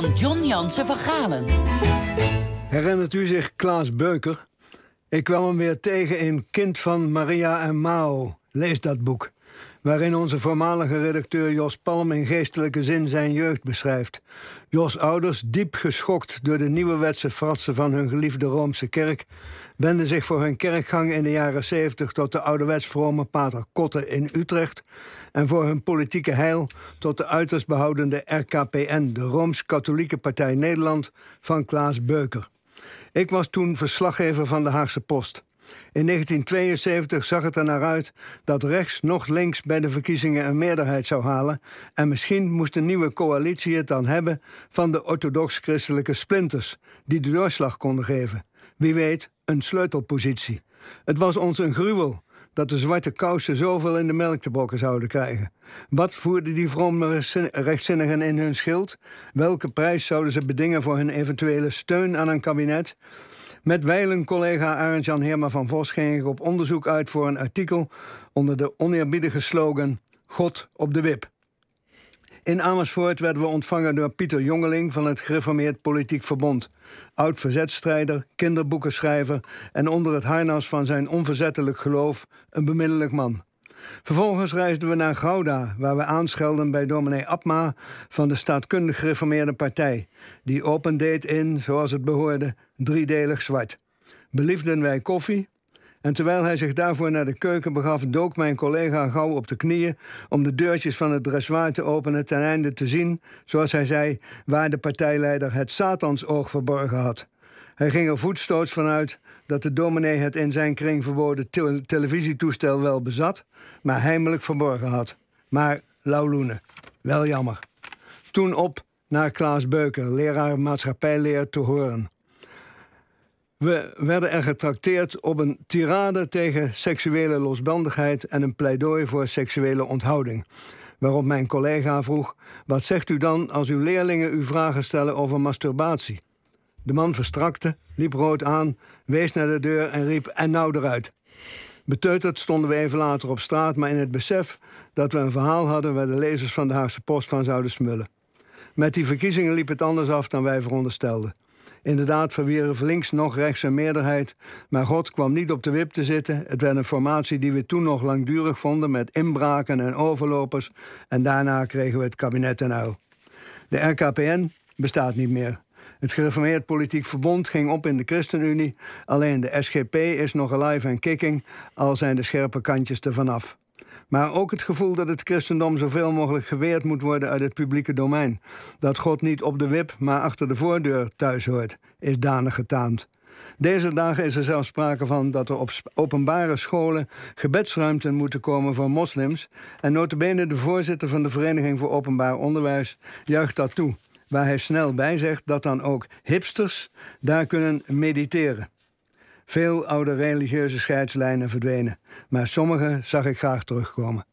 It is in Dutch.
van John Jansen van Galen. Herinnert u zich Klaas Beuker? Ik kwam hem weer tegen in Kind van Maria en Mao. Lees dat boek. Waarin onze voormalige redacteur Jos Palm in geestelijke zin zijn jeugd beschrijft. Jos' ouders, diep geschokt door de nieuwe wetse fratsen van hun geliefde Roomse kerk, wenden zich voor hun kerkgang in de jaren 70 tot de ouderwets vrome pater Kotte in Utrecht en voor hun politieke heil tot de uiterst behoudende RKPN, de Rooms-Katholieke Partij Nederland van Klaas Beuker. Ik was toen verslaggever van de Haagse Post. In 1972 zag het er naar uit dat rechts nog links bij de verkiezingen een meerderheid zou halen. En misschien moest de nieuwe coalitie het dan hebben van de orthodox-christelijke splinters, die de doorslag konden geven. Wie weet, een sleutelpositie. Het was ons een gruwel dat de zwarte kousen zoveel in de melk te brokken zouden krijgen. Wat voerden die vrome rechtzinnigen in hun schild? Welke prijs zouden ze bedingen voor hun eventuele steun aan een kabinet? Met wijlen collega Arend-Jan Heerma van Vos ging ik op onderzoek uit voor een artikel onder de oneerbiedige slogan God op de wip. In Amersfoort werden we ontvangen door Pieter Jongeling van het Gereformeerd Politiek Verbond. Oud verzetstrijder, kinderboekenschrijver en onder het harnas van zijn onverzettelijk geloof een bemiddelijk man. Vervolgens reisden we naar Gouda, waar we aanschelden bij dominee Abma van de staatkundig gereformeerde partij, die opendeed in, zoals het behoorde, driedelig zwart. Beliefden wij koffie, en terwijl hij zich daarvoor naar de keuken begaf, dook mijn collega gauw op de knieën om de deurtjes van het dressoir te openen ten einde te zien, zoals hij zei, waar de partijleider het Satansoog verborgen had. Hij ging er voetstoots vanuit dat de dominee het in zijn kring verboden televisietoestel wel bezat, maar heimelijk verborgen had. Maar lauwloenen, wel jammer. Toen op naar Klaas Beuker, leraar maatschappijleer te horen. We werden er getrakteerd op een tirade tegen seksuele losbandigheid en een pleidooi voor seksuele onthouding. Waarop mijn collega vroeg: Wat zegt u dan als uw leerlingen u vragen stellen over masturbatie? De man verstrakte, liep rood aan, wees naar de deur en riep: En nou eruit. Beteuterd stonden we even later op straat, maar in het besef dat we een verhaal hadden waar de lezers van de Haagse Post van zouden smullen. Met die verkiezingen liep het anders af dan wij veronderstelden. Inderdaad verwierf links nog rechts een meerderheid, maar God kwam niet op de wip te zitten. Het werd een formatie die we toen nog langdurig vonden met inbraken en overlopers en daarna kregen we het kabinet en uil. De RKPN bestaat niet meer. Het gereformeerd politiek verbond ging op in de ChristenUnie. Alleen de SGP is nog alive en kicking, al zijn de scherpe kantjes er vanaf. Maar ook het gevoel dat het christendom zoveel mogelijk geweerd moet worden uit het publieke domein. Dat God niet op de wip, maar achter de voordeur thuis hoort, is danig getaand. Deze dagen is er zelfs sprake van dat er op openbare scholen gebedsruimten moeten komen voor moslims. En notabene de voorzitter van de Vereniging voor Openbaar Onderwijs juicht dat toe. Waar hij snel bij zegt dat dan ook hipsters daar kunnen mediteren. Veel oude religieuze scheidslijnen verdwenen, maar sommige zag ik graag terugkomen.